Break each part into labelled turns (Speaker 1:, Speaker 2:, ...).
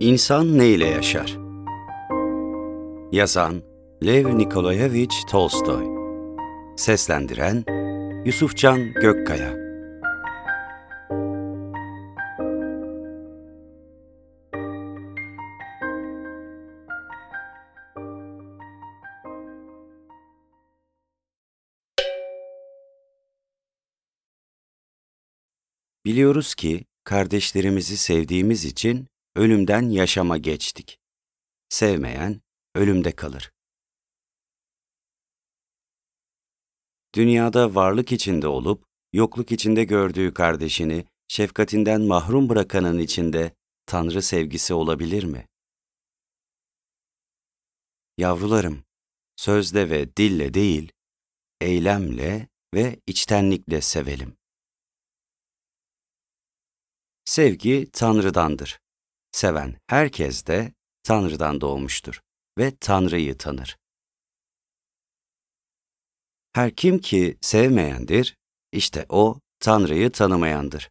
Speaker 1: İnsan ne ile yaşar? Yazan Lev Nikolayevich Tolstoy Seslendiren Yusufcan Gökkaya Biliyoruz ki kardeşlerimizi sevdiğimiz için ölümden yaşama geçtik. Sevmeyen ölümde kalır. Dünyada varlık içinde olup yokluk içinde gördüğü kardeşini şefkatinden mahrum bırakanın içinde Tanrı sevgisi olabilir mi? Yavrularım, sözle ve dille değil, eylemle ve içtenlikle sevelim. Sevgi Tanrı'dandır. Seven herkes de Tanrı'dan doğmuştur ve Tanrı'yı tanır. Her kim ki sevmeyendir, işte o Tanrı'yı tanımayandır.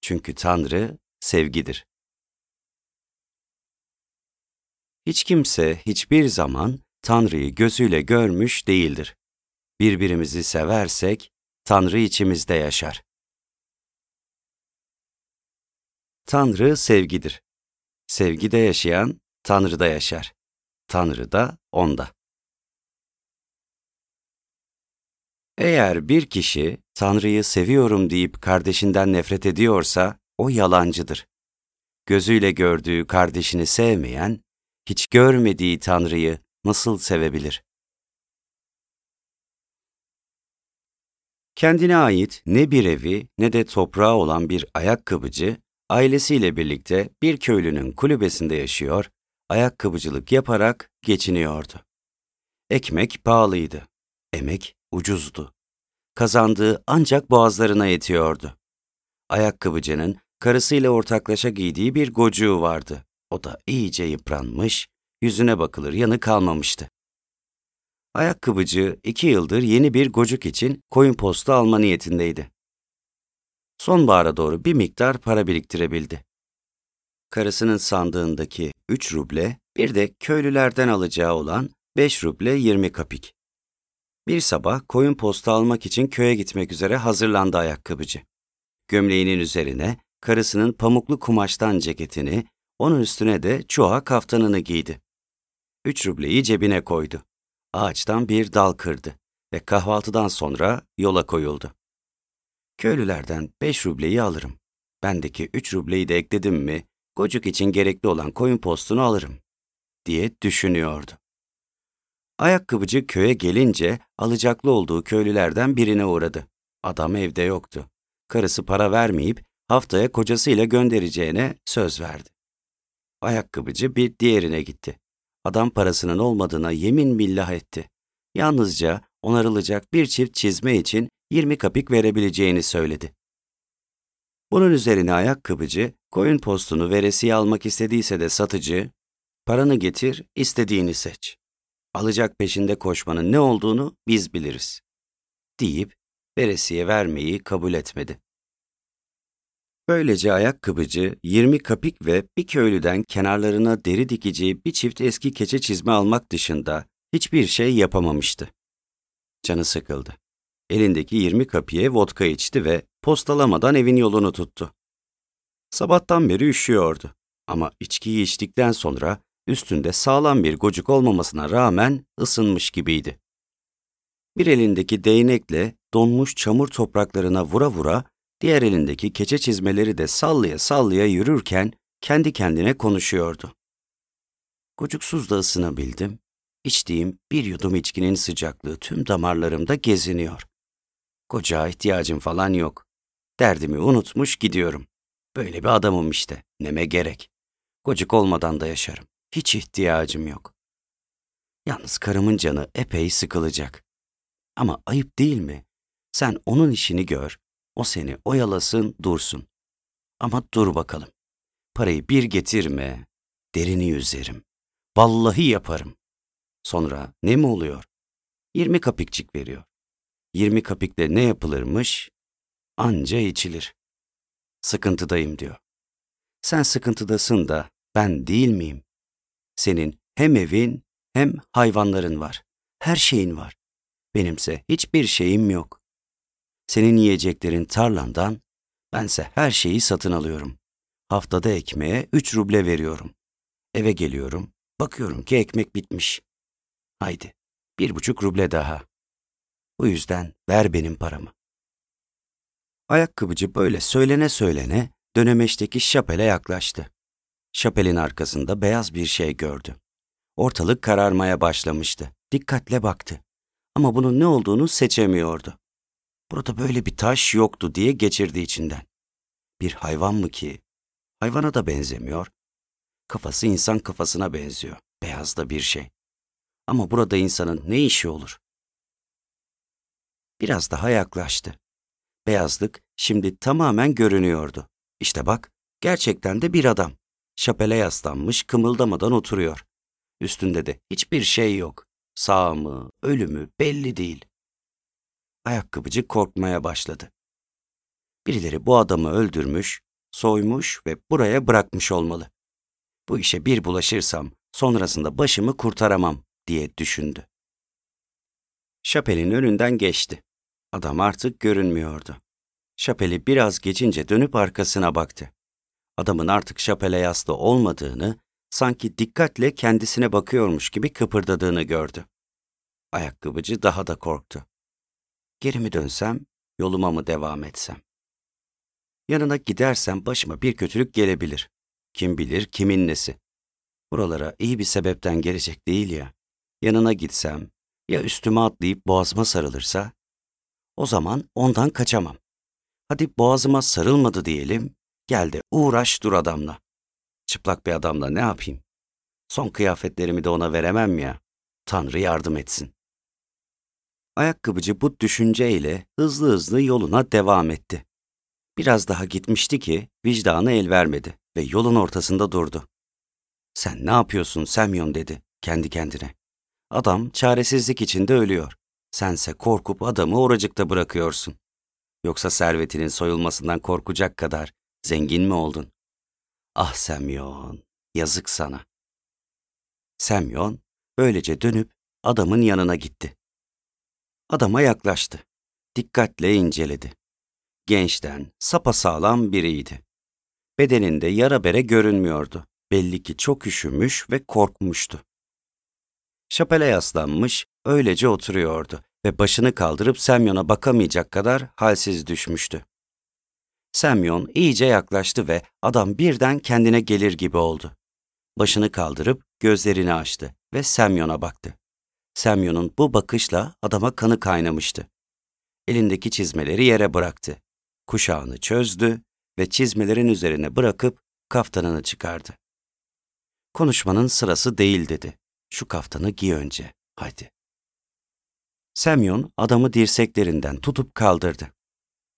Speaker 1: Çünkü Tanrı sevgidir. Hiç kimse hiçbir zaman Tanrı'yı gözüyle görmüş değildir. Birbirimizi seversek Tanrı içimizde yaşar. Tanrı sevgidir. Sevgide yaşayan Tanrı'da yaşar. Tanrı da onda. Eğer bir kişi Tanrı'yı seviyorum deyip kardeşinden nefret ediyorsa o yalancıdır. Gözüyle gördüğü kardeşini sevmeyen, hiç görmediği Tanrı'yı nasıl sevebilir? Kendine ait ne bir evi ne de toprağı olan bir ayakkabıcı, ailesiyle birlikte bir köylünün kulübesinde yaşıyor, ayakkabıcılık yaparak geçiniyordu. Ekmek pahalıydı, emek ucuzdu. Kazandığı ancak boğazlarına yetiyordu. Ayakkabıcının karısıyla ortaklaşa giydiği bir gocuğu vardı. O da iyice yıpranmış, yüzüne bakılır yanı kalmamıştı. Ayakkabıcı iki yıldır yeni bir gocuk için koyun postu alma niyetindeydi. Sonbahara doğru bir miktar para biriktirebildi. Karısının sandığındaki 3 ruble, bir de köylülerden alacağı olan 5 ruble 20 kapik. Bir sabah koyun posta almak için köye gitmek üzere hazırlandı ayakkabıcı. Gömleğinin üzerine karısının pamuklu kumaştan ceketini, onun üstüne de çuha kaftanını giydi. Üç rubleyi cebine koydu. Ağaçtan bir dal kırdı ve kahvaltıdan sonra yola koyuldu. Köylülerden beş rubleyi alırım. Bendeki üç rubleyi de ekledim mi, gocuk için gerekli olan koyun postunu alırım, diye düşünüyordu. Ayakkabıcı köye gelince alacaklı olduğu köylülerden birine uğradı. Adam evde yoktu. Karısı para vermeyip haftaya kocasıyla göndereceğine söz verdi. Ayakkabıcı bir diğerine gitti. Adam parasının olmadığına yemin billah etti. Yalnızca onarılacak bir çift çizme için 20 kapik verebileceğini söyledi. Bunun üzerine ayakkabıcı, koyun postunu veresiye almak istediyse de satıcı, paranı getir, istediğini seç. Alacak peşinde koşmanın ne olduğunu biz biliriz. Deyip veresiye vermeyi kabul etmedi. Böylece ayakkabıcı 20 kapik ve bir köylüden kenarlarına deri dikeceği bir çift eski keçe çizme almak dışında hiçbir şey yapamamıştı. Canı sıkıldı. Elindeki 20 kapiye vodka içti ve postalamadan evin yolunu tuttu. Sabahtan beri üşüyordu ama içkiyi içtikten sonra üstünde sağlam bir gocuk olmamasına rağmen ısınmış gibiydi. Bir elindeki değnekle donmuş çamur topraklarına vura vura, diğer elindeki keçe çizmeleri de sallaya sallaya yürürken kendi kendine konuşuyordu. Gocuksuz da ısınabildim. İçtiğim bir yudum içkinin sıcaklığı tüm damarlarımda geziniyor. Kocağa ihtiyacım falan yok. Derdimi unutmuş gidiyorum. Böyle bir adamım işte. Neme gerek. Kocuk olmadan da yaşarım. Hiç ihtiyacım yok. Yalnız karımın canı epey sıkılacak. Ama ayıp değil mi? Sen onun işini gör, o seni oyalasın, dursun. Ama dur bakalım. Parayı bir getirme, derini yüzerim. Vallahi yaparım. Sonra ne mi oluyor? 20 kapikçik veriyor. 20 kapikle ne yapılırmış? Anca içilir. Sıkıntıdayım diyor. Sen sıkıntıdasın da Ben değil miyim? Senin hem evin hem hayvanların var. Her şeyin var. Benimse hiçbir şeyim yok. Senin yiyeceklerin tarlandan, bense her şeyi satın alıyorum. Haftada ekmeğe üç ruble veriyorum. Eve geliyorum, bakıyorum ki ekmek bitmiş. Haydi, bir buçuk ruble daha. Bu yüzden ver benim paramı. Ayakkabıcı böyle söylene söylene dönemeçteki şapele yaklaştı. Şapelin arkasında beyaz bir şey gördü. Ortalık kararmaya başlamıştı. Dikkatle baktı. Ama bunun ne olduğunu seçemiyordu. Burada böyle bir taş yoktu diye geçirdi içinden. Bir hayvan mı ki? Hayvana da benzemiyor. Kafası insan kafasına benziyor. Beyaz da bir şey. Ama burada insanın ne işi olur? Biraz daha yaklaştı. Beyazlık şimdi tamamen görünüyordu. İşte bak, gerçekten de bir adam. Şapele yaslanmış, kımıldamadan oturuyor. Üstünde de hiçbir şey yok. Sağ mı, ölü mü belli değil. Ayakkabıcı korkmaya başladı. Birileri bu adamı öldürmüş, soymuş ve buraya bırakmış olmalı. Bu işe bir bulaşırsam sonrasında başımı kurtaramam diye düşündü. Şapelin önünden geçti. Adam artık görünmüyordu. Şapeli biraz geçince dönüp arkasına baktı. Adamın artık şapele yaslı olmadığını, sanki dikkatle kendisine bakıyormuş gibi kıpırdadığını gördü. Ayakkabıcı daha da korktu. Geri mi dönsem, yoluma mı devam etsem? Yanına gidersem başıma bir kötülük gelebilir. Kim bilir kimin nesi. Buralara iyi bir sebepten gelecek değil ya. Yanına gitsem, ya üstüme atlayıp boğazıma sarılırsa, o zaman ondan kaçamam. Hadi boğazıma sarılmadı diyelim, gel de uğraş dur adamla. Çıplak bir adamla ne yapayım? Son kıyafetlerimi de ona veremem ya. Tanrı yardım etsin. Ayakkabıcı bu düşünceyle hızlı hızlı yoluna devam etti. Biraz daha gitmişti ki vicdanı el vermedi ve yolun ortasında durdu. Sen ne yapıyorsun Semyon dedi kendi kendine. Adam çaresizlik içinde ölüyor. Sense korkup adamı oracıkta bırakıyorsun. Yoksa servetinin soyulmasından korkacak kadar zengin mi oldun? Ah Semyon, yazık sana. Semyon böylece dönüp adamın yanına gitti. Adama yaklaştı. Dikkatle inceledi. Gençten, sapasağlam biriydi. Bedeninde yara bere görünmüyordu. Belli ki çok üşümüş ve korkmuştu. Şapele yaslanmış, öylece oturuyordu ve başını kaldırıp Semyon'a bakamayacak kadar halsiz düşmüştü. Semyon iyice yaklaştı ve adam birden kendine gelir gibi oldu. Başını kaldırıp gözlerini açtı ve Semyon'a baktı. Semyon'un bu bakışla adama kanı kaynamıştı. Elindeki çizmeleri yere bıraktı. Kuşağını çözdü ve çizmelerin üzerine bırakıp kaftanını çıkardı. Konuşmanın sırası değil dedi. Şu kaftanı giy önce, hadi. Semyon adamı dirseklerinden tutup kaldırdı.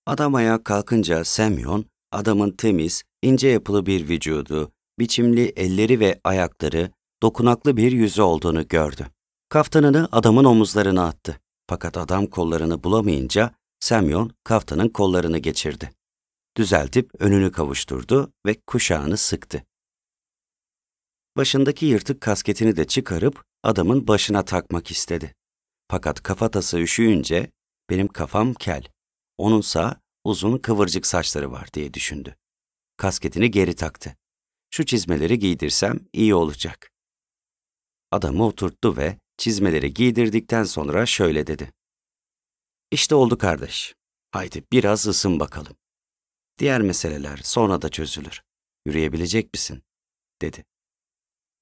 Speaker 1: Adam ayağa kalkınca Semyon, adamın temiz, ince yapılı bir vücudu, biçimli elleri ve ayakları, dokunaklı bir yüzü olduğunu gördü. Kaftanını adamın omuzlarına attı. Fakat adam kollarını bulamayınca Semyon kaftanın kollarını geçirdi. Düzeltip önünü kavuşturdu ve kuşağını sıktı. Başındaki yırtık kasketini de çıkarıp adamın başına takmak istedi. Fakat kafatası üşüyünce benim kafam kel, onunsa uzun kıvırcık saçları var diye düşündü. Kasketini geri taktı. Şu çizmeleri giydirsem iyi olacak. Adamı oturttu ve çizmeleri giydirdikten sonra şöyle dedi. İşte oldu kardeş. Haydi biraz ısın bakalım. Diğer meseleler sonra da çözülür. Yürüyebilecek misin? dedi.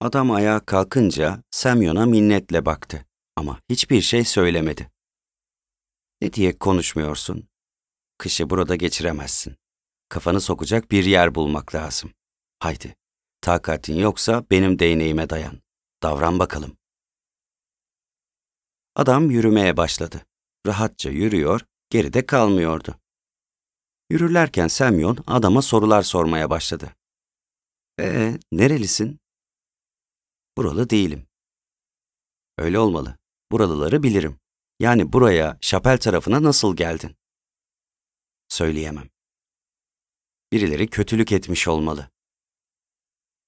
Speaker 1: Adam ayağa kalkınca Semyon'a minnetle baktı ama hiçbir şey söylemedi. Ne diye konuşmuyorsun? Kışı burada geçiremezsin. Kafanı sokacak bir yer bulmak lazım. Haydi, takatin yoksa benim değneğime dayan. Davran bakalım. Adam yürümeye başladı. Rahatça yürüyor, geride kalmıyordu. Yürürlerken Semyon adama sorular sormaya başladı. Ee, nerelisin? Buralı değilim. Öyle olmalı. Buralıları bilirim. Yani buraya, Şapel tarafına nasıl geldin? Söyleyemem. Birileri kötülük etmiş olmalı.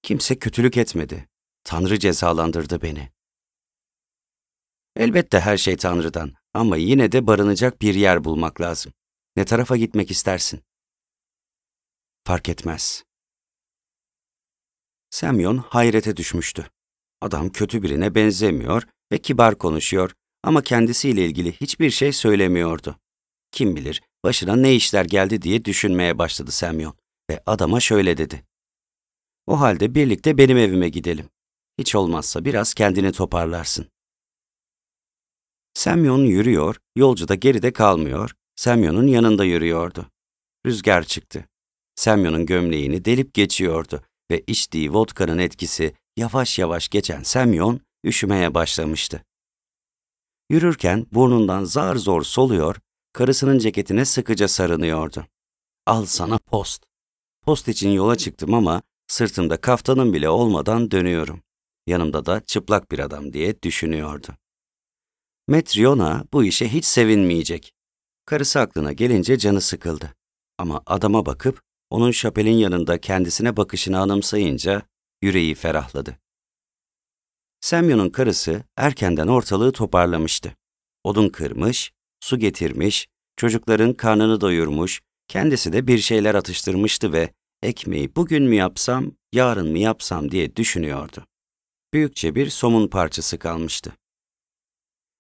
Speaker 1: Kimse kötülük etmedi. Tanrı cezalandırdı beni. Elbette her şey Tanrı'dan ama yine de barınacak bir yer bulmak lazım. Ne tarafa gitmek istersin? Fark etmez. Semyon hayrete düşmüştü. Adam kötü birine benzemiyor ve kibar konuşuyor ama kendisiyle ilgili hiçbir şey söylemiyordu. Kim bilir başına ne işler geldi diye düşünmeye başladı Semyon ve adama şöyle dedi. O halde birlikte benim evime gidelim. Hiç olmazsa biraz kendini toparlarsın. Semyon yürüyor, yolcu da geride kalmıyor, Semyon'un yanında yürüyordu. Rüzgar çıktı. Semyon'un gömleğini delip geçiyordu ve içtiği vodkanın etkisi yavaş yavaş geçen Semyon üşümeye başlamıştı. Yürürken burnundan zar zor soluyor, karısının ceketine sıkıca sarınıyordu. Al sana post. Post için yola çıktım ama sırtımda kaftanım bile olmadan dönüyorum. Yanımda da çıplak bir adam diye düşünüyordu. Metriona bu işe hiç sevinmeyecek. Karısı aklına gelince canı sıkıldı. Ama adama bakıp onun şapelin yanında kendisine bakışını anımsayınca yüreği ferahladı. Semyon'un karısı erkenden ortalığı toparlamıştı. Odun kırmış, su getirmiş, çocukların karnını doyurmuş, kendisi de bir şeyler atıştırmıştı ve ekmeği bugün mü yapsam, yarın mı yapsam diye düşünüyordu. Büyükçe bir somun parçası kalmıştı.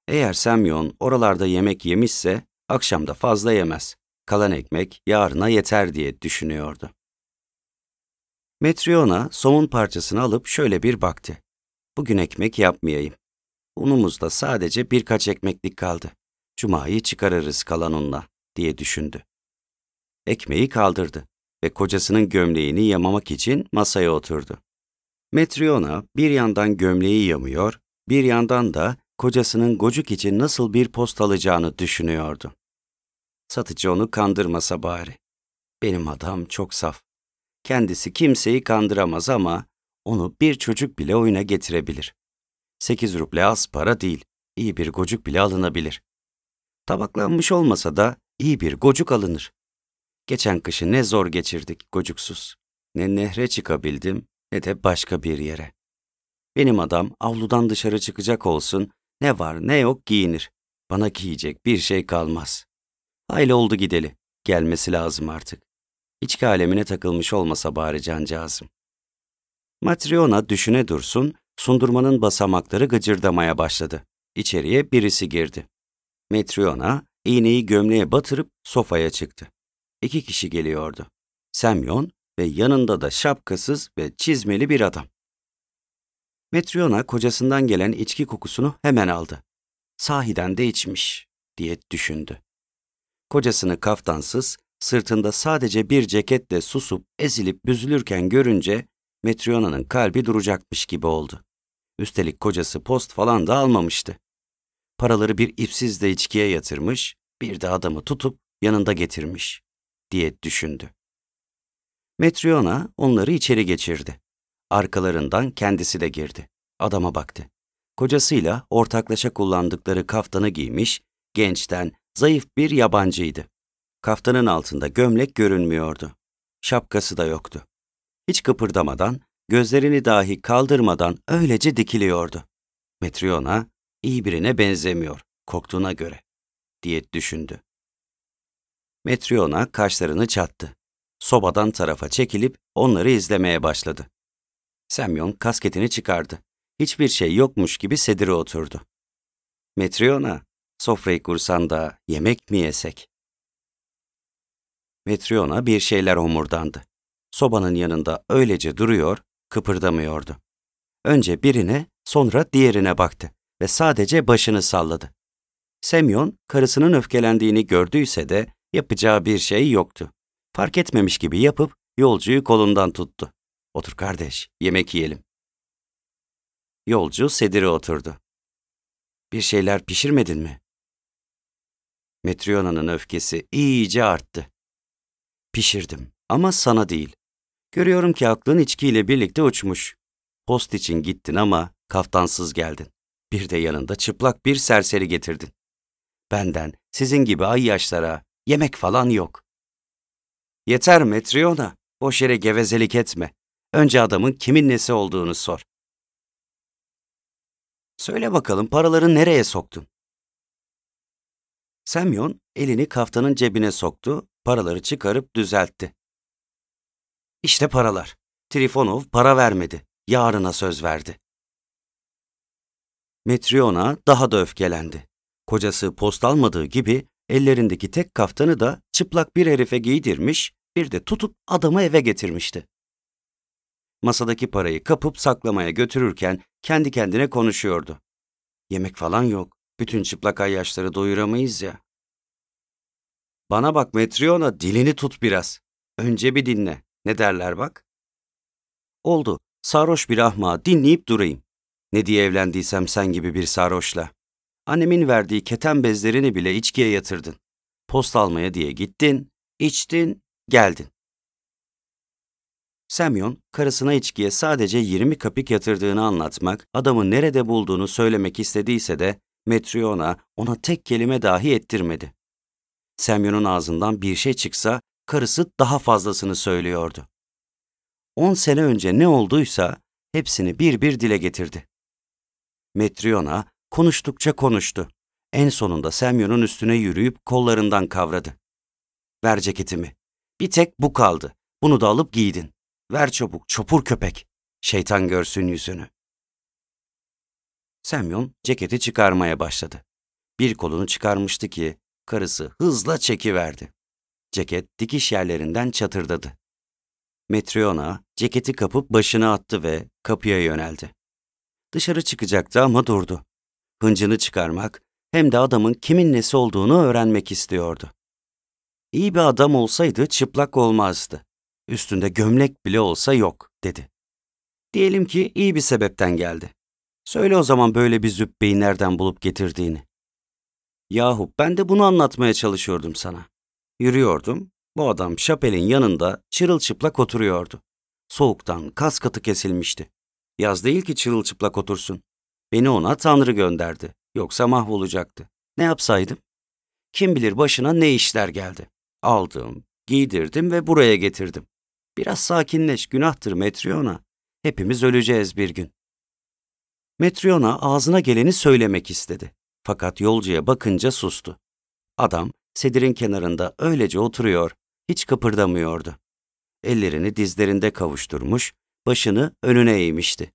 Speaker 1: Eğer Semyon oralarda yemek yemişse akşamda fazla yemez. Kalan ekmek yarına yeter diye düşünüyordu. Metriona somun parçasını alıp şöyle bir baktı. Bugün ekmek yapmayayım. Unumuzda sadece birkaç ekmeklik kaldı. Cuma'yı çıkarırız kalan unla diye düşündü. Ekmeği kaldırdı ve kocasının gömleğini yamamak için masaya oturdu. Metriona bir yandan gömleği yamıyor, bir yandan da kocasının gocuk için nasıl bir post alacağını düşünüyordu. Satıcı onu kandırmasa bari. Benim adam çok saf. Kendisi kimseyi kandıramaz ama onu bir çocuk bile oyuna getirebilir. Sekiz ruble az para değil, iyi bir gocuk bile alınabilir. Tabaklanmış olmasa da iyi bir gocuk alınır. Geçen kışı ne zor geçirdik gocuksuz. Ne nehre çıkabildim ne de başka bir yere. Benim adam avludan dışarı çıkacak olsun, ne var ne yok giyinir. Bana giyecek bir şey kalmaz. Hayli oldu gideli. Gelmesi lazım artık. İçki alemine takılmış olmasa bari cancağızım. Matriona düşüne dursun, sundurmanın basamakları gıcırdamaya başladı. İçeriye birisi girdi. Metriona iğneyi gömleğe batırıp sofaya çıktı. İki kişi geliyordu. Semyon ve yanında da şapkasız ve çizmeli bir adam. Metriona kocasından gelen içki kokusunu hemen aldı. Sahiden de içmiş diye düşündü. Kocasını kaftansız, sırtında sadece bir ceketle susup ezilip büzülürken görünce Metriona'nın kalbi duracakmış gibi oldu. Üstelik kocası post falan da almamıştı. Paraları bir ipsiz de içkiye yatırmış, bir de adamı tutup yanında getirmiş diye düşündü. Metriona onları içeri geçirdi. Arkalarından kendisi de girdi. Adama baktı. Kocasıyla ortaklaşa kullandıkları kaftanı giymiş, gençten, zayıf bir yabancıydı. Kaftanın altında gömlek görünmüyordu. Şapkası da yoktu. Hiç kıpırdamadan, gözlerini dahi kaldırmadan öylece dikiliyordu. Metriona, iyi birine benzemiyor, korktuğuna göre, diye düşündü. Metriona kaşlarını çattı. Sobadan tarafa çekilip onları izlemeye başladı. Semyon kasketini çıkardı. Hiçbir şey yokmuş gibi sedire oturdu. Metriona, sofrayı kursan da yemek mi yesek? Metriona bir şeyler homurdandı. Sobanın yanında öylece duruyor, kıpırdamıyordu. Önce birine, sonra diğerine baktı ve sadece başını salladı. Semyon, karısının öfkelendiğini gördüyse de yapacağı bir şey yoktu. Fark etmemiş gibi yapıp yolcuyu kolundan tuttu. Otur kardeş, yemek yiyelim. Yolcu sedire oturdu. Bir şeyler pişirmedin mi? Metriona'nın öfkesi iyice arttı. Pişirdim ama sana değil. Görüyorum ki aklın içkiyle birlikte uçmuş. Post için gittin ama kaftansız geldin. Bir de yanında çıplak bir serseri getirdin. Benden, sizin gibi ay yaşlara yemek falan yok. Yeter Metriona, boş yere gevezelik etme. Önce adamın kimin nesi olduğunu sor. Söyle bakalım paraları nereye soktun? Semyon elini kaftanın cebine soktu, paraları çıkarıp düzeltti. İşte paralar. Trifonov para vermedi. Yarına söz verdi. Metryona daha da öfkelendi. Kocası post almadığı gibi ellerindeki tek kaftanı da çıplak bir herife giydirmiş, bir de tutup adamı eve getirmişti. Masadaki parayı kapıp saklamaya götürürken kendi kendine konuşuyordu. Yemek falan yok. Bütün çıplak ayyaşları doyuramayız ya. Bana bak Metryona, dilini tut biraz. Önce bir dinle. Ne derler bak? Oldu. Sarhoş bir ahmağı dinleyip durayım. Ne diye evlendiysem sen gibi bir sarhoşla. Annemin verdiği keten bezlerini bile içkiye yatırdın. Post almaya diye gittin, içtin, geldin. Semyon, karısına içkiye sadece 20 kapik yatırdığını anlatmak, adamı nerede bulduğunu söylemek istediyse de Metryona ona tek kelime dahi ettirmedi. Semyon'un ağzından bir şey çıksa, karısı daha fazlasını söylüyordu. On sene önce ne olduysa hepsini bir bir dile getirdi. Metryona konuştukça konuştu. En sonunda Semyon'un üstüne yürüyüp kollarından kavradı. Ver ceketimi. Bir tek bu kaldı. Bunu da alıp giydin. Ver çabuk, çopur köpek. Şeytan görsün yüzünü. Semyon ceketi çıkarmaya başladı. Bir kolunu çıkarmıştı ki karısı hızla çekiverdi. Ceket dikiş yerlerinden çatırdadı. Metryona ceketi kapıp başını attı ve kapıya yöneldi. Dışarı çıkacaktı ama durdu. Hıncını çıkarmak hem de adamın kimin nesi olduğunu öğrenmek istiyordu. İyi bir adam olsaydı çıplak olmazdı. Üstünde gömlek bile olsa yok, dedi. Diyelim ki iyi bir sebepten geldi. Söyle o zaman böyle bir zübbeyi nereden bulup getirdiğini. Yahu ben de bunu anlatmaya çalışıyordum sana. Yürüyordum, bu adam şapelin yanında çırılçıplak oturuyordu. Soğuktan kas katı kesilmişti. Yaz değil ki çırılçıplak otursun. Beni ona Tanrı gönderdi. Yoksa mahvolacaktı. Ne yapsaydım? Kim bilir başına ne işler geldi. Aldım, giydirdim ve buraya getirdim. Biraz sakinleş, günahtır Metryona. Hepimiz öleceğiz bir gün. Metryona ağzına geleni söylemek istedi. Fakat yolcuya bakınca sustu. Adam sedirin kenarında öylece oturuyor, hiç kıpırdamıyordu. Ellerini dizlerinde kavuşturmuş, başını önüne eğmişti.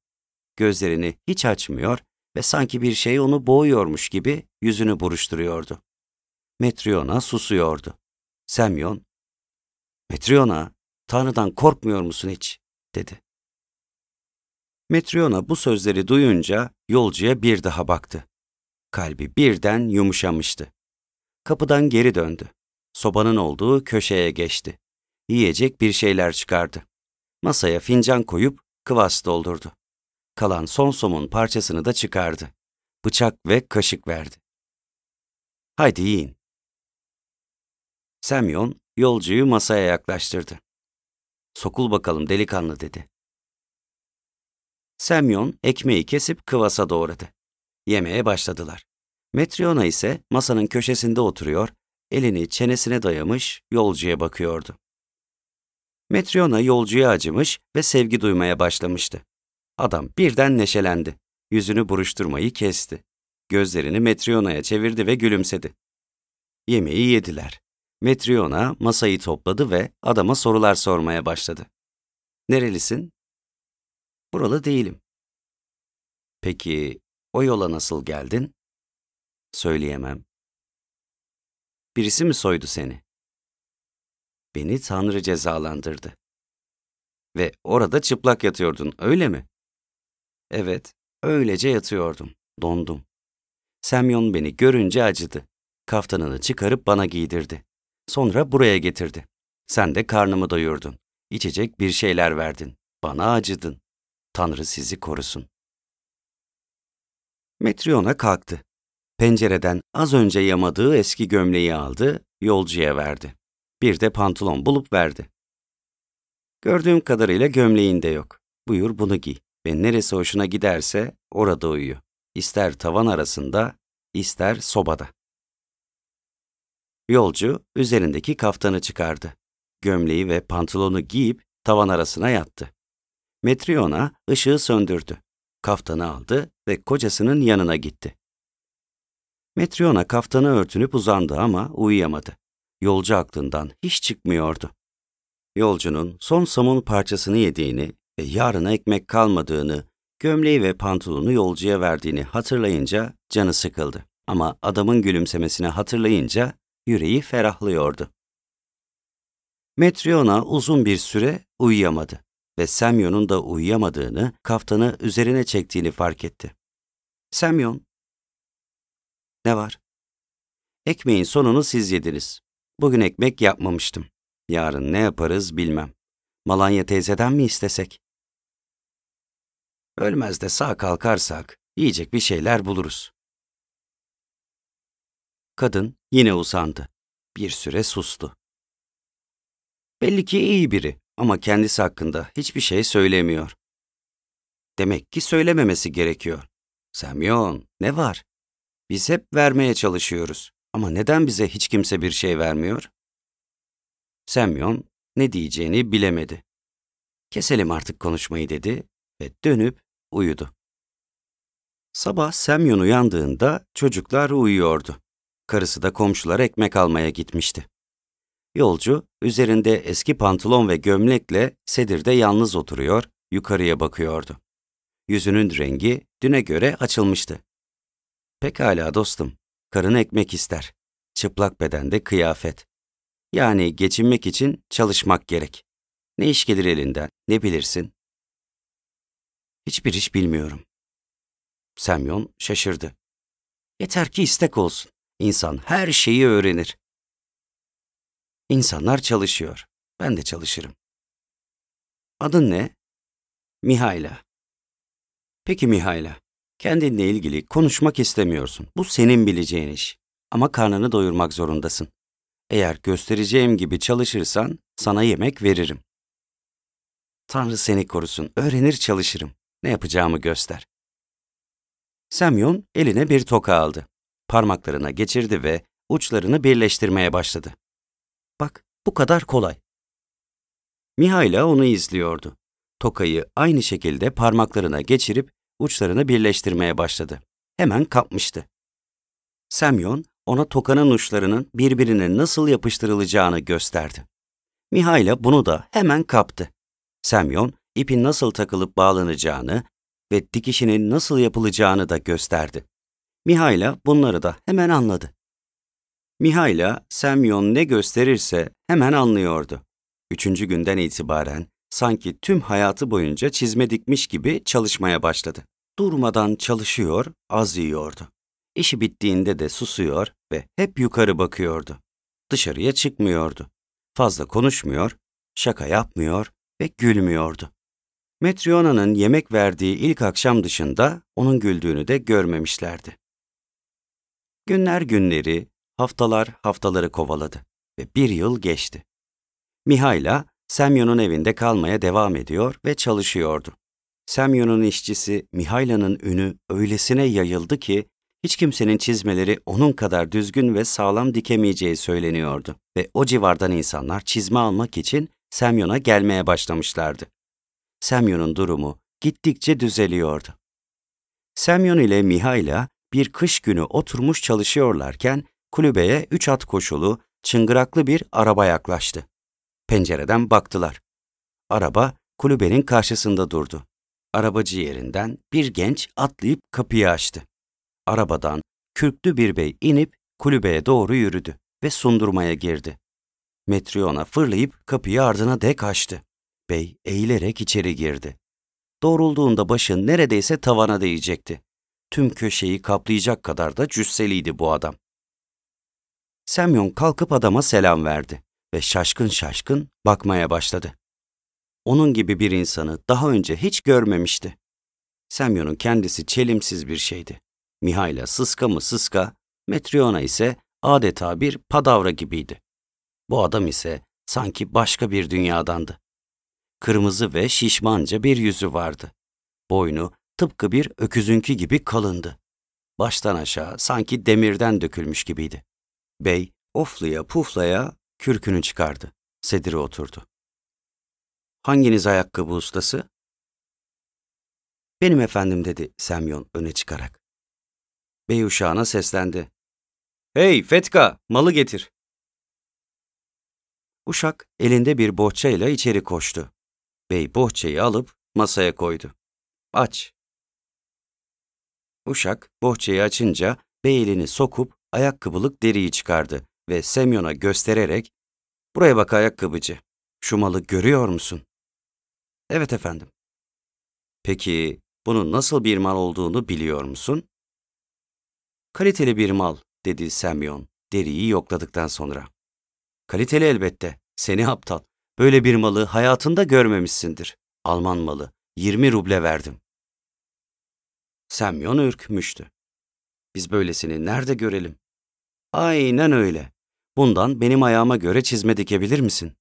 Speaker 1: Gözlerini hiç açmıyor ve sanki bir şey onu boğuyormuş gibi yüzünü buruşturuyordu. Metryona susuyordu. Semyon, Metryona, Tanrı'dan korkmuyor musun hiç? dedi. Metryona bu sözleri duyunca yolcuya bir daha baktı. Kalbi birden yumuşamıştı. Kapıdan geri döndü. Sobanın olduğu köşeye geçti. Yiyecek bir şeyler çıkardı. Masaya fincan koyup kıvas doldurdu. Kalan son somun parçasını da çıkardı. Bıçak ve kaşık verdi. Haydi yiyin. Semyon yolcuyu masaya yaklaştırdı. Sokul bakalım delikanlı dedi. Semyon ekmeği kesip kıvasa doğradı. Yemeye başladılar. Metryona ise masanın köşesinde oturuyor, elini çenesine dayamış yolcuya bakıyordu. Metryona yolcuya acımış ve sevgi duymaya başlamıştı. Adam birden neşelendi. Yüzünü buruşturmayı kesti. Gözlerini Metryona'ya çevirdi ve gülümsedi. Yemeği yediler. Metryona masayı topladı ve adama sorular sormaya başladı. Nerelisin? Buralı değilim. Peki o yola nasıl geldin? Söyleyemem. Birisi mi soydu seni? Beni Tanrı cezalandırdı. Ve orada çıplak yatıyordun, öyle mi? Evet, öylece yatıyordum, dondum. Semyon beni görünce acıdı. Kaftanını çıkarıp bana giydirdi. Sonra buraya getirdi. Sen de karnımı doyurdun. İçecek bir şeyler verdin. Bana acıdın. Tanrı sizi korusun. Metryona kalktı. Pencereden az önce yamadığı eski gömleği aldı, yolcuya verdi. Bir de pantolon bulup verdi. Gördüğüm kadarıyla gömleğin de yok. Buyur bunu giy ve neresi hoşuna giderse orada uyu. İster tavan arasında, ister sobada. Yolcu üzerindeki kaftanı çıkardı. Gömleği ve pantolonu giyip tavan arasına yattı. Metriona ışığı söndürdü. Kaftanı aldı ve kocasının yanına gitti. Metriona kaftanı örtünüp uzandı ama uyuyamadı. Yolcu aklından hiç çıkmıyordu. Yolcunun son somun parçasını yediğini ve yarına ekmek kalmadığını, gömleği ve pantolonu yolcuya verdiğini hatırlayınca canı sıkıldı. Ama adamın gülümsemesini hatırlayınca yüreği ferahlıyordu. Metriona uzun bir süre uyuyamadı ve Semyon'un da uyuyamadığını, kaftanı üzerine çektiğini fark etti. Semyon, ne var? Ekmeğin sonunu siz yediniz. Bugün ekmek yapmamıştım. Yarın ne yaparız bilmem. Malanya teyzeden mi istesek? Ölmez de sağ kalkarsak yiyecek bir şeyler buluruz. Kadın yine usandı. Bir süre sustu. Belli ki iyi biri ama kendisi hakkında hiçbir şey söylemiyor. Demek ki söylememesi gerekiyor. Semyon, ne var? Biz hep vermeye çalışıyoruz. Ama neden bize hiç kimse bir şey vermiyor? Semyon ne diyeceğini bilemedi. Keselim artık konuşmayı dedi ve dönüp uyudu. Sabah Semyon uyandığında çocuklar uyuyordu. Karısı da komşular ekmek almaya gitmişti. Yolcu üzerinde eski pantolon ve gömlekle sedirde yalnız oturuyor, yukarıya bakıyordu. Yüzünün rengi düne göre açılmıştı. Pekala dostum, karın ekmek ister. Çıplak bedende kıyafet. Yani geçinmek için çalışmak gerek. Ne iş gelir elinden, ne bilirsin? Hiçbir iş bilmiyorum. Semyon şaşırdı. Yeter ki istek olsun. İnsan her şeyi öğrenir. İnsanlar çalışıyor. Ben de çalışırım. Adın ne? Mihayla. Peki Mihayla, kendinle ilgili konuşmak istemiyorsun. Bu senin bileceğin iş. Ama karnını doyurmak zorundasın. Eğer göstereceğim gibi çalışırsan sana yemek veririm. Tanrı seni korusun, öğrenir çalışırım. Ne yapacağımı göster. Semyon eline bir toka aldı. Parmaklarına geçirdi ve uçlarını birleştirmeye başladı. Bak, bu kadar kolay. Mihaila onu izliyordu. Tokayı aynı şekilde parmaklarına geçirip uçlarını birleştirmeye başladı. Hemen kapmıştı. Semyon, ona tokanın uçlarının birbirine nasıl yapıştırılacağını gösterdi. Mihaila bunu da hemen kaptı. Semyon, ipin nasıl takılıp bağlanacağını ve dikişinin nasıl yapılacağını da gösterdi. Mihaila bunları da hemen anladı. Mihaila, Semyon ne gösterirse hemen anlıyordu. Üçüncü günden itibaren sanki tüm hayatı boyunca çizme dikmiş gibi çalışmaya başladı. Durmadan çalışıyor, az yiyordu. İşi bittiğinde de susuyor ve hep yukarı bakıyordu. Dışarıya çıkmıyordu. Fazla konuşmuyor, şaka yapmıyor ve gülmüyordu. Metriona'nın yemek verdiği ilk akşam dışında onun güldüğünü de görmemişlerdi. Günler günleri, haftalar haftaları kovaladı ve bir yıl geçti. Mihaila, Semyon'un evinde kalmaya devam ediyor ve çalışıyordu. Semyon'un işçisi Mihaila'nın ünü öylesine yayıldı ki hiç kimsenin çizmeleri onun kadar düzgün ve sağlam dikemeyeceği söyleniyordu ve o civardan insanlar çizme almak için Semyon'a gelmeye başlamışlardı. Semyon'un durumu gittikçe düzeliyordu. Semyon ile Mihaila bir kış günü oturmuş çalışıyorlarken kulübeye üç at koşulu, çıngıraklı bir araba yaklaştı. Pencereden baktılar. Araba kulübenin karşısında durdu. Arabacı yerinden bir genç atlayıp kapıyı açtı. Arabadan kürklü bir bey inip kulübeye doğru yürüdü ve sundurmaya girdi. Metriona fırlayıp kapıyı ardına dek açtı. Bey eğilerek içeri girdi. Doğrulduğunda başı neredeyse tavana değecekti. Tüm köşeyi kaplayacak kadar da cüsseliydi bu adam. Semyon kalkıp adama selam verdi ve şaşkın şaşkın bakmaya başladı. Onun gibi bir insanı daha önce hiç görmemişti. Semyon'un kendisi çelimsiz bir şeydi. Mihaila sıska mı sıska, Metriona ise adeta bir padavra gibiydi. Bu adam ise sanki başka bir dünyadandı. Kırmızı ve şişmanca bir yüzü vardı. Boynu tıpkı bir öküzünkü gibi kalındı. Baştan aşağı sanki demirden dökülmüş gibiydi. Bey oflaya puflaya kürkünü çıkardı. Sedire oturdu. Hanginiz ayakkabı ustası? Benim efendim dedi Semyon öne çıkarak. Bey uşağına seslendi. Hey Fetka, malı getir. Uşak elinde bir bohçayla içeri koştu. Bey bohçayı alıp masaya koydu. Aç. Uşak bohçayı açınca bey elini sokup ayakkabılık deriyi çıkardı ve Semyon'a göstererek ''Buraya bak ayakkabıcı, şu malı görüyor musun?'' ''Evet efendim.'' ''Peki bunun nasıl bir mal olduğunu biliyor musun?'' ''Kaliteli bir mal.'' dedi Semyon deriyi yokladıktan sonra. ''Kaliteli elbette, seni aptal. Böyle bir malı hayatında görmemişsindir. Alman malı, 20 ruble verdim.'' Semyon ürkmüştü. Biz böylesini nerede görelim? Aynen öyle. Bundan benim ayağıma göre çizme dikebilir misin?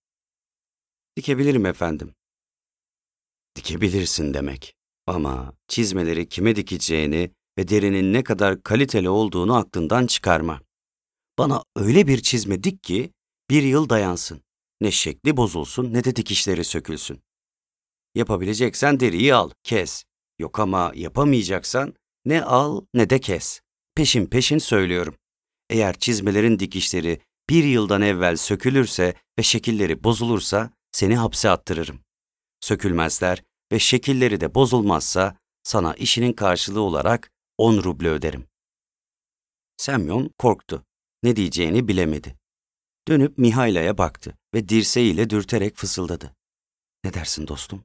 Speaker 1: Dikebilirim efendim. Dikebilirsin demek. Ama çizmeleri kime dikeceğini ve derinin ne kadar kaliteli olduğunu aklından çıkarma. Bana öyle bir çizme dik ki bir yıl dayansın. Ne şekli bozulsun ne de dikişleri sökülsün. Yapabileceksen deriyi al, kes. Yok ama yapamayacaksan ne al ne de kes. Peşin peşin söylüyorum. Eğer çizmelerin dikişleri bir yıldan evvel sökülürse ve şekilleri bozulursa seni hapse attırırım. Sökülmezler ve şekilleri de bozulmazsa sana işinin karşılığı olarak 10 ruble öderim. Semyon korktu. Ne diyeceğini bilemedi. Dönüp Mihaila'ya baktı ve dirseğiyle dürterek fısıldadı. Ne dersin dostum?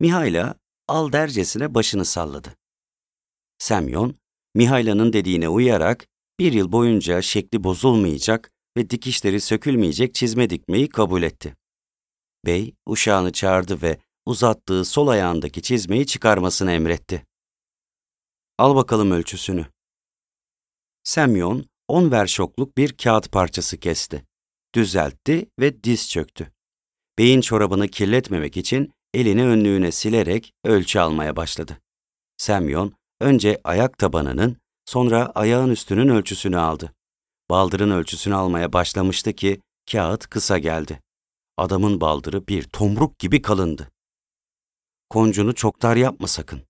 Speaker 1: Mihaila al dercesine başını salladı. Semyon, Mihaila'nın dediğine uyarak bir yıl boyunca şekli bozulmayacak ve dikişleri sökülmeyecek çizme dikmeyi kabul etti. Bey, uşağını çağırdı ve uzattığı sol ayağındaki çizmeyi çıkarmasını emretti. Al bakalım ölçüsünü. Semyon, on verşokluk bir kağıt parçası kesti. Düzeltti ve diz çöktü. Beyin çorabını kirletmemek için elini önlüğüne silerek ölçü almaya başladı. Semyon önce ayak tabanının, sonra ayağın üstünün ölçüsünü aldı. Baldırın ölçüsünü almaya başlamıştı ki kağıt kısa geldi. Adamın baldırı bir tomruk gibi kalındı. Koncunu çok dar yapma sakın.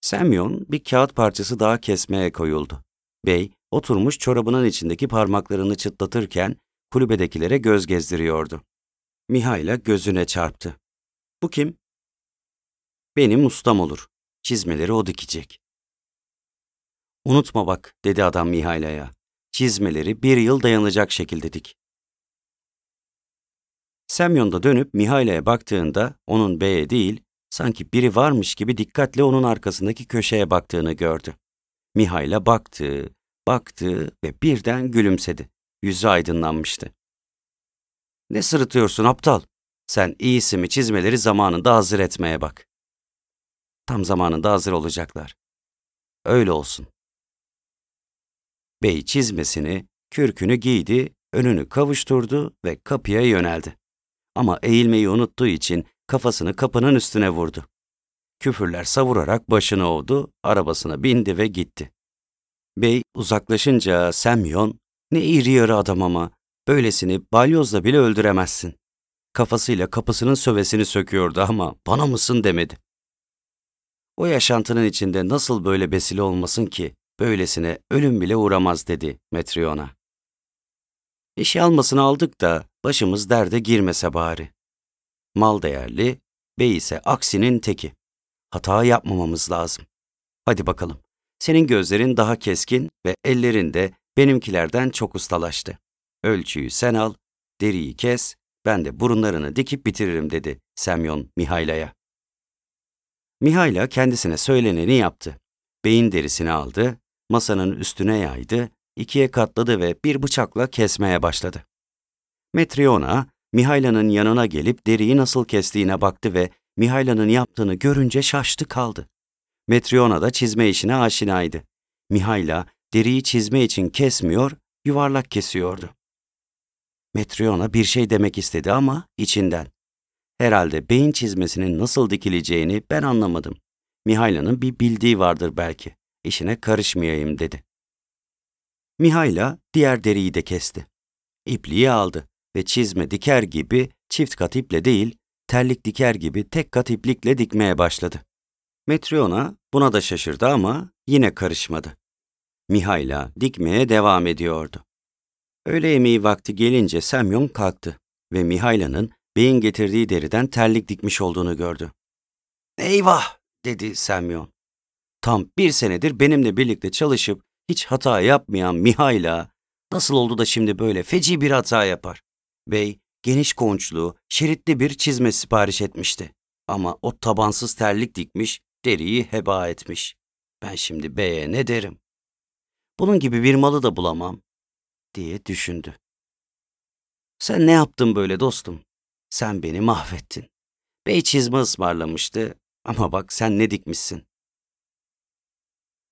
Speaker 1: Semyon bir kağıt parçası daha kesmeye koyuldu. Bey oturmuş çorabının içindeki parmaklarını çıtlatırken kulübedekilere göz gezdiriyordu. Mihail'a gözüne çarptı. Bu kim? Benim ustam olur. Çizmeleri o dikecek. Unutma bak, dedi adam Mihaila'ya. Çizmeleri bir yıl dayanacak şekilde dik. Semyon da dönüp Mihaila'ya baktığında onun beye değil, sanki biri varmış gibi dikkatle onun arkasındaki köşeye baktığını gördü. Mihaila baktı, baktı ve birden gülümsedi. Yüzü aydınlanmıştı. Ne sırıtıyorsun aptal? Sen iyisi mi çizmeleri zamanında hazır etmeye bak. Tam zamanında hazır olacaklar. Öyle olsun. Bey çizmesini, kürkünü giydi, önünü kavuşturdu ve kapıya yöneldi. Ama eğilmeyi unuttuğu için kafasını kapının üstüne vurdu. Küfürler savurarak başını ovdu, arabasına bindi ve gitti. Bey uzaklaşınca Semyon, ne iri yarı adam ama, böylesini balyozla bile öldüremezsin. Kafasıyla kapısının sövesini söküyordu ama bana mısın demedi. O yaşantının içinde nasıl böyle besile olmasın ki, böylesine ölüm bile uğramaz dedi Metrion'a. İşi almasını aldık da başımız derde girmese bari. Mal değerli, bey ise aksinin teki. Hata yapmamamız lazım. Hadi bakalım. Senin gözlerin daha keskin ve ellerin de benimkilerden çok ustalaştı. Ölçüyü sen al, deriyi kes, ben de burunlarını dikip bitiririm dedi Semyon Mihaila'ya. Mihaila kendisine söyleneni yaptı. Beyin derisini aldı, masanın üstüne yaydı, ikiye katladı ve bir bıçakla kesmeye başladı. Metriona, Mihaila'nın yanına gelip deriyi nasıl kestiğine baktı ve Mihaila'nın yaptığını görünce şaştı kaldı. Metriona da çizme işine aşinaydı. Mihaila deriyi çizme için kesmiyor, yuvarlak kesiyordu. Metriona bir şey demek istedi ama içinden. Herhalde beyin çizmesinin nasıl dikileceğini ben anlamadım. Mihaila'nın bir bildiği vardır belki. İşine karışmayayım dedi. Mihaila diğer deriyi de kesti. İpliği aldı ve çizme diker gibi çift kat iple değil, terlik diker gibi tek kat iplikle dikmeye başladı. Metriona buna da şaşırdı ama yine karışmadı. Mihayla dikmeye devam ediyordu. Öğle yemeği vakti gelince Semyon kalktı ve Mihayla'nın beyin getirdiği deriden terlik dikmiş olduğunu gördü. Eyvah dedi Semyon. Tam bir senedir benimle birlikte çalışıp hiç hata yapmayan Mihayla nasıl oldu da şimdi böyle feci bir hata yapar? Bey geniş konçlu, şeritli bir çizme sipariş etmişti. Ama o tabansız terlik dikmiş, deriyi heba etmiş. Ben şimdi beye ne derim? Bunun gibi bir malı da bulamam, diye düşündü. Sen ne yaptın böyle dostum? Sen beni mahvettin. Bey çizme ısmarlamıştı ama bak sen ne dikmişsin.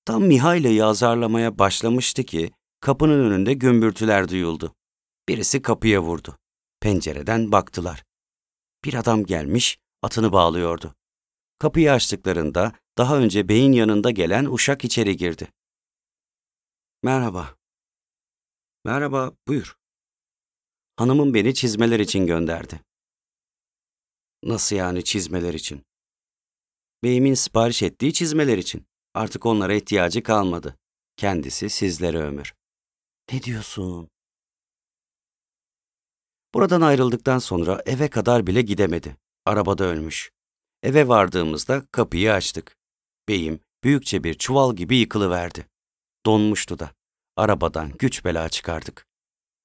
Speaker 1: Tam Mihaila'yı azarlamaya başlamıştı ki kapının önünde gümbürtüler duyuldu. Birisi kapıya vurdu. Pencereden baktılar. Bir adam gelmiş, atını bağlıyordu. Kapıyı açtıklarında daha önce beyin yanında gelen uşak içeri girdi. Merhaba. Merhaba, buyur. Hanımım beni çizmeler için gönderdi. Nasıl yani çizmeler için? Beyimin sipariş ettiği çizmeler için. Artık onlara ihtiyacı kalmadı. Kendisi sizlere ömür. Ne diyorsun? Buradan ayrıldıktan sonra eve kadar bile gidemedi. Arabada ölmüş. Eve vardığımızda kapıyı açtık. Beyim büyükçe bir çuval gibi yıkılıverdi. Donmuştu da. Arabadan güç bela çıkardık.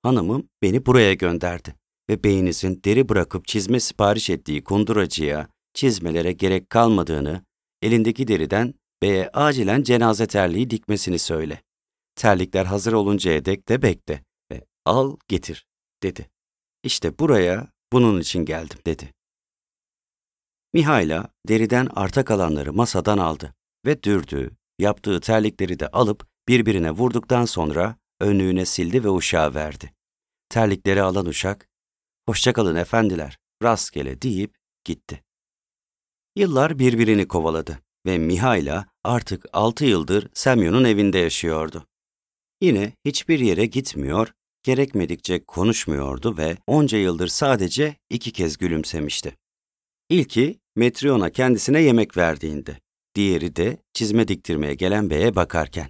Speaker 1: Hanımım beni buraya gönderdi ve beyinizin deri bırakıp çizme sipariş ettiği kunduracıya çizmelere gerek kalmadığını, elindeki deriden beye acilen cenaze terliği dikmesini söyle. Terlikler hazır oluncaya dek de bekle ve al getir, dedi. İşte buraya bunun için geldim, dedi. Mihayla deriden arta kalanları masadan aldı ve dürdüğü, yaptığı terlikleri de alıp birbirine vurduktan sonra önlüğüne sildi ve uşağa verdi. Terlikleri alan uşak, hoşçakalın efendiler, rastgele deyip gitti. Yıllar birbirini kovaladı ve Mihayla artık altı yıldır Semyon'un evinde yaşıyordu. Yine hiçbir yere gitmiyor, gerekmedikçe konuşmuyordu ve onca yıldır sadece iki kez gülümsemişti. İlki Metrion'a kendisine yemek verdiğinde, diğeri de çizme diktirmeye gelen beye bakarken.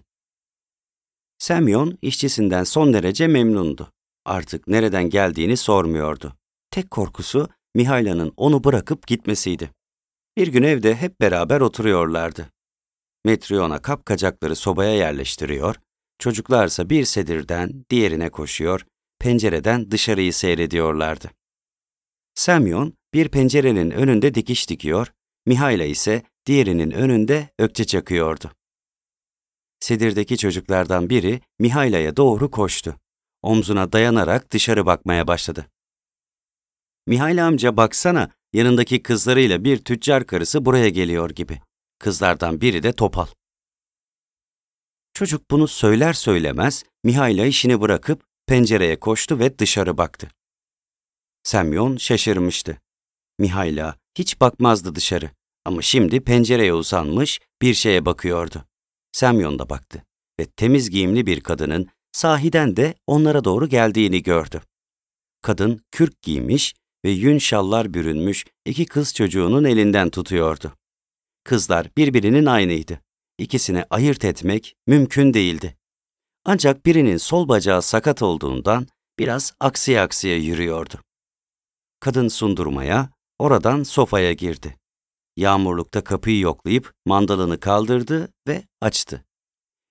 Speaker 1: Semyon işçisinden son derece memnundu. Artık nereden geldiğini sormuyordu. Tek korkusu Mihaila'nın onu bırakıp gitmesiydi. Bir gün evde hep beraber oturuyorlardı. Metrion'a kapkacakları sobaya yerleştiriyor, çocuklarsa bir sedirden diğerine koşuyor, pencereden dışarıyı seyrediyorlardı. Semyon bir pencerenin önünde dikiş dikiyor, Mihaila ise diğerinin önünde ökçe çakıyordu. Sedirdeki çocuklardan biri Mihaila'ya doğru koştu. Omzuna dayanarak dışarı bakmaya başladı. Mihail amca baksana, yanındaki kızlarıyla bir tüccar karısı buraya geliyor gibi. Kızlardan biri de topal. Çocuk bunu söyler söylemez Mihail'a işini bırakıp pencereye koştu ve dışarı baktı. Semyon şaşırmıştı. Mihail'a hiç bakmazdı dışarı ama şimdi pencereye uzanmış bir şeye bakıyordu. Semyon da baktı ve temiz giyimli bir kadının sahiden de onlara doğru geldiğini gördü. Kadın kürk giymiş ve yün şallar bürünmüş iki kız çocuğunun elinden tutuyordu. Kızlar birbirinin aynıydı. İkisini ayırt etmek mümkün değildi. Ancak birinin sol bacağı sakat olduğundan biraz aksiye aksiye yürüyordu. Kadın sundurmaya, oradan sofaya girdi. Yağmurlukta kapıyı yoklayıp mandalını kaldırdı ve açtı.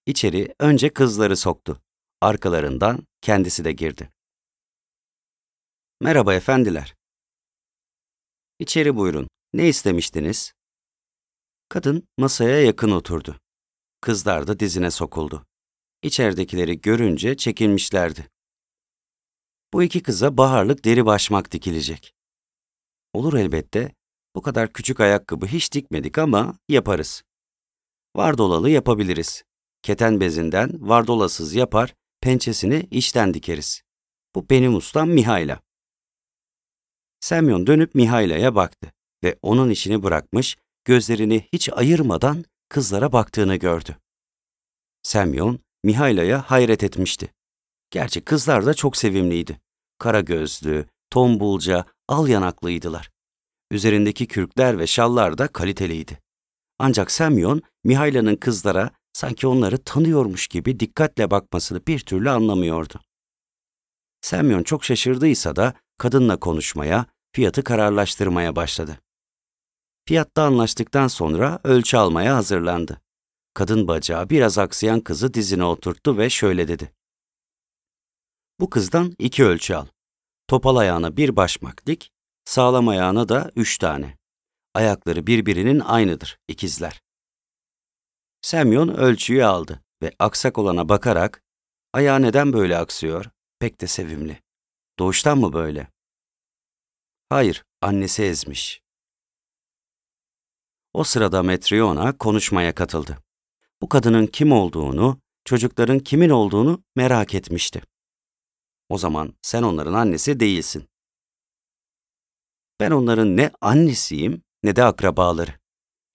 Speaker 1: İçeri önce kızları soktu. Arkalarından kendisi de girdi. Merhaba efendiler. İçeri buyurun. Ne istemiştiniz? Kadın masaya yakın oturdu. Kızlar da dizine sokuldu. İçeridekileri görünce çekilmişlerdi. Bu iki kıza baharlık deri başmak dikilecek. Olur elbette. Bu kadar küçük ayakkabı hiç dikmedik ama yaparız. Vardolalı yapabiliriz. Keten bezinden vardolasız yapar, pençesini içten dikeriz. Bu benim ustam Mihayla. Semyon dönüp Mihaila'ya baktı ve onun işini bırakmış, gözlerini hiç ayırmadan kızlara baktığını gördü. Semyon, Mihaila'ya hayret etmişti. Gerçi kızlar da çok sevimliydi. Kara gözlü, tombulca, al yanaklıydılar. Üzerindeki kürkler ve şallar da kaliteliydi. Ancak Semyon, Mihaila'nın kızlara sanki onları tanıyormuş gibi dikkatle bakmasını bir türlü anlamıyordu. Semyon çok şaşırdıysa da kadınla konuşmaya, fiyatı kararlaştırmaya başladı. Fiyatta anlaştıktan sonra ölçü almaya hazırlandı. Kadın bacağı biraz aksayan kızı dizine oturttu ve şöyle dedi. Bu kızdan iki ölçü al. Topal ayağına bir başmak dik, sağlam ayağına da üç tane. Ayakları birbirinin aynıdır, ikizler. Semyon ölçüyü aldı ve aksak olana bakarak, ayağı neden böyle aksıyor? Pek de sevimli. Doğuştan mı böyle? Hayır, annesi ezmiş. O sırada Metriona konuşmaya katıldı. Bu kadının kim olduğunu, çocukların kimin olduğunu merak etmişti. O zaman sen onların annesi değilsin. Ben onların ne annesiyim ne de akrabaları.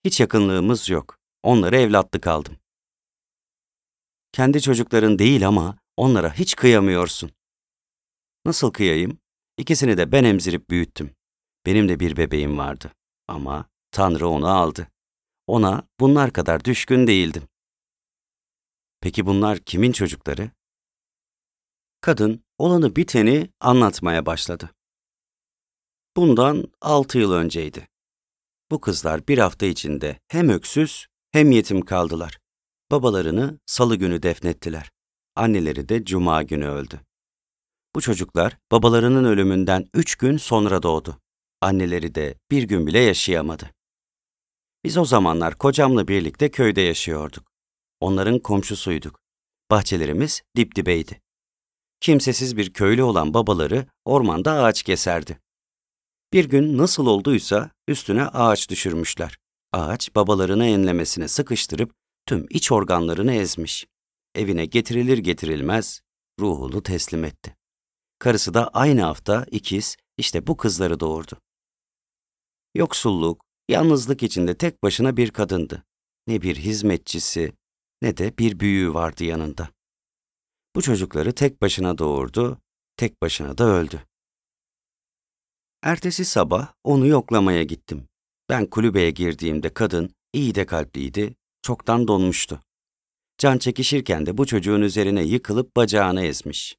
Speaker 1: Hiç yakınlığımız yok. Onları evlatlık aldım. Kendi çocukların değil ama onlara hiç kıyamıyorsun. Nasıl kıyayım? İkisini de ben emzirip büyüttüm. Benim de bir bebeğim vardı. Ama Tanrı onu aldı. Ona bunlar kadar düşkün değildim. Peki bunlar kimin çocukları? Kadın olanı biteni anlatmaya başladı. Bundan altı yıl önceydi. Bu kızlar bir hafta içinde hem öksüz hem yetim kaldılar. Babalarını salı günü defnettiler. Anneleri de cuma günü öldü. Bu çocuklar babalarının ölümünden üç gün sonra doğdu. Anneleri de bir gün bile yaşayamadı. Biz o zamanlar kocamla birlikte köyde yaşıyorduk. Onların komşusuyduk. Bahçelerimiz dip dibeydi. Kimsesiz bir köylü olan babaları ormanda ağaç keserdi. Bir gün nasıl olduysa üstüne ağaç düşürmüşler. Ağaç babalarını enlemesine sıkıştırıp tüm iç organlarını ezmiş. Evine getirilir getirilmez ruhunu teslim etti. Karısı da aynı hafta ikiz işte bu kızları doğurdu. Yoksulluk, yalnızlık içinde tek başına bir kadındı. Ne bir hizmetçisi ne de bir büyüğü vardı yanında. Bu çocukları tek başına doğurdu, tek başına da öldü. Ertesi sabah onu yoklamaya gittim. Ben kulübeye girdiğimde kadın iyi de kalpliydi, çoktan donmuştu. Can çekişirken de bu çocuğun üzerine yıkılıp bacağını ezmiş.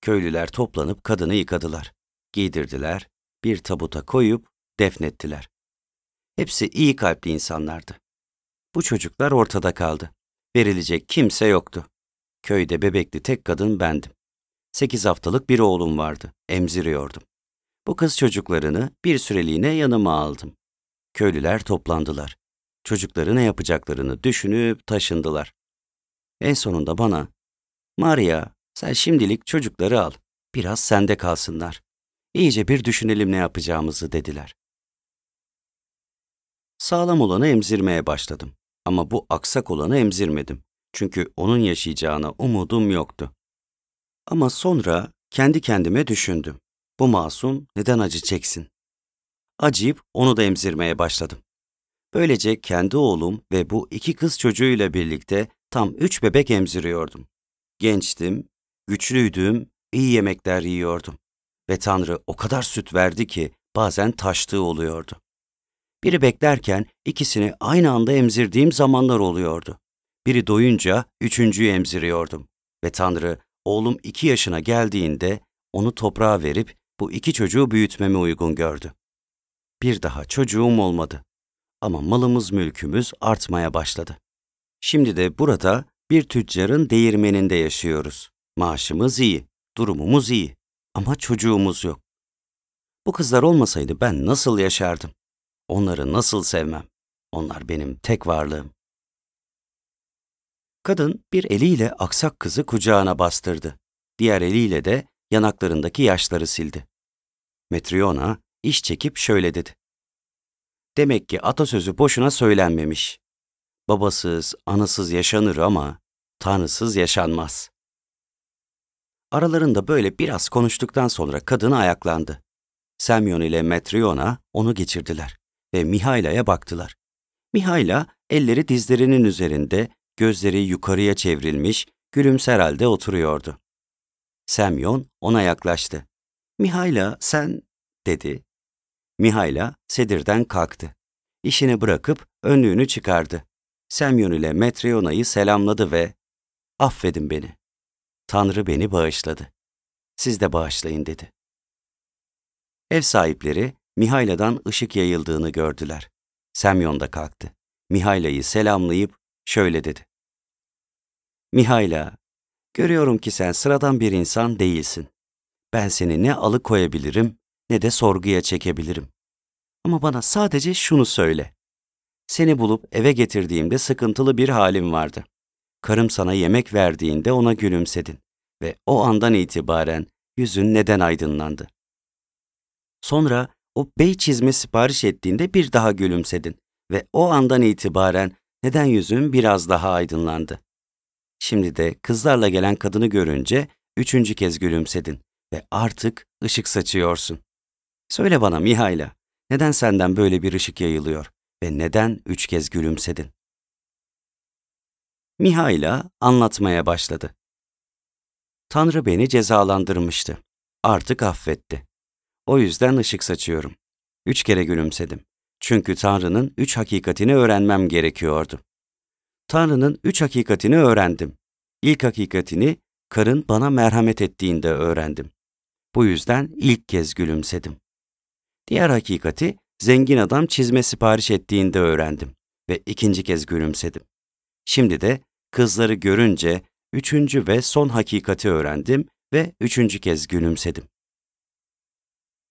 Speaker 1: Köylüler toplanıp kadını yıkadılar. Giydirdiler, bir tabuta koyup defnettiler. Hepsi iyi kalpli insanlardı. Bu çocuklar ortada kaldı. Verilecek kimse yoktu. Köyde bebekli tek kadın bendim. Sekiz haftalık bir oğlum vardı, emziriyordum. Bu kız çocuklarını bir süreliğine yanıma aldım. Köylüler toplandılar. Çocukları ne yapacaklarını düşünüp taşındılar. En sonunda bana, Maria, sen şimdilik çocukları al, biraz sende kalsınlar. İyice bir düşünelim ne yapacağımızı dediler. Sağlam olanı emzirmeye başladım. Ama bu aksak olanı emzirmedim. Çünkü onun yaşayacağına umudum yoktu. Ama sonra kendi kendime düşündüm. Bu masum neden acı çeksin? Acıyıp onu da emzirmeye başladım. Böylece kendi oğlum ve bu iki kız çocuğuyla birlikte tam üç bebek emziriyordum. Gençtim, güçlüydüm, iyi yemekler yiyordum. Ve Tanrı o kadar süt verdi ki bazen taştığı oluyordu. Biri beklerken ikisini aynı anda emzirdiğim zamanlar oluyordu. Biri doyunca üçüncüyü emziriyordum. Ve Tanrı oğlum iki yaşına geldiğinde onu toprağa verip bu iki çocuğu büyütmemi uygun gördü. Bir daha çocuğum olmadı. Ama malımız mülkümüz artmaya başladı. Şimdi de burada bir tüccarın değirmeninde yaşıyoruz. Maaşımız iyi, durumumuz iyi ama çocuğumuz yok. Bu kızlar olmasaydı ben nasıl yaşardım? Onları nasıl sevmem? Onlar benim tek varlığım. Kadın bir eliyle aksak kızı kucağına bastırdı. Diğer eliyle de yanaklarındaki yaşları sildi. Metriona iş çekip şöyle dedi. Demek ki atasözü boşuna söylenmemiş. Babasız, anasız yaşanır ama tanrısız yaşanmaz. Aralarında böyle biraz konuştuktan sonra kadın ayaklandı. Semyon ile Metriona onu geçirdiler ve Mihaila'ya baktılar. Mihaila elleri dizlerinin üzerinde, gözleri yukarıya çevrilmiş, gülümser halde oturuyordu. Semyon ona yaklaştı. Mihaila sen, dedi. Mihayla sedirden kalktı. İşini bırakıp önlüğünü çıkardı. Semyon ile Metriona'yı selamladı ve ''Affedin beni. Tanrı beni bağışladı. Siz de bağışlayın.'' dedi. Ev sahipleri Mihayla'dan ışık yayıldığını gördüler. Semyon da kalktı. Mihayla'yı selamlayıp şöyle dedi. Mihayla, görüyorum ki sen sıradan bir insan değilsin. Ben seni ne alıkoyabilirim ne de sorguya çekebilirim. Ama bana sadece şunu söyle. Seni bulup eve getirdiğimde sıkıntılı bir halim vardı. Karım sana yemek verdiğinde ona gülümsedin ve o andan itibaren yüzün neden aydınlandı? Sonra o bey çizme sipariş ettiğinde bir daha gülümsedin ve o andan itibaren neden yüzün biraz daha aydınlandı? Şimdi de kızlarla gelen kadını görünce üçüncü kez gülümsedin ve artık ışık saçıyorsun. Söyle bana Mihayla, neden senden böyle bir ışık yayılıyor ve neden üç kez gülümsedin? Mihayla anlatmaya başladı. Tanrı beni cezalandırmıştı. Artık affetti. O yüzden ışık saçıyorum. Üç kere gülümsedim. Çünkü Tanrı'nın üç hakikatini öğrenmem gerekiyordu. Tanrı'nın üç hakikatini öğrendim. İlk hakikatini karın bana merhamet ettiğinde öğrendim. Bu yüzden ilk kez gülümsedim. Diğer hakikati zengin adam çizme sipariş ettiğinde öğrendim ve ikinci kez gülümsedim. Şimdi de kızları görünce üçüncü ve son hakikati öğrendim ve üçüncü kez gülümsedim.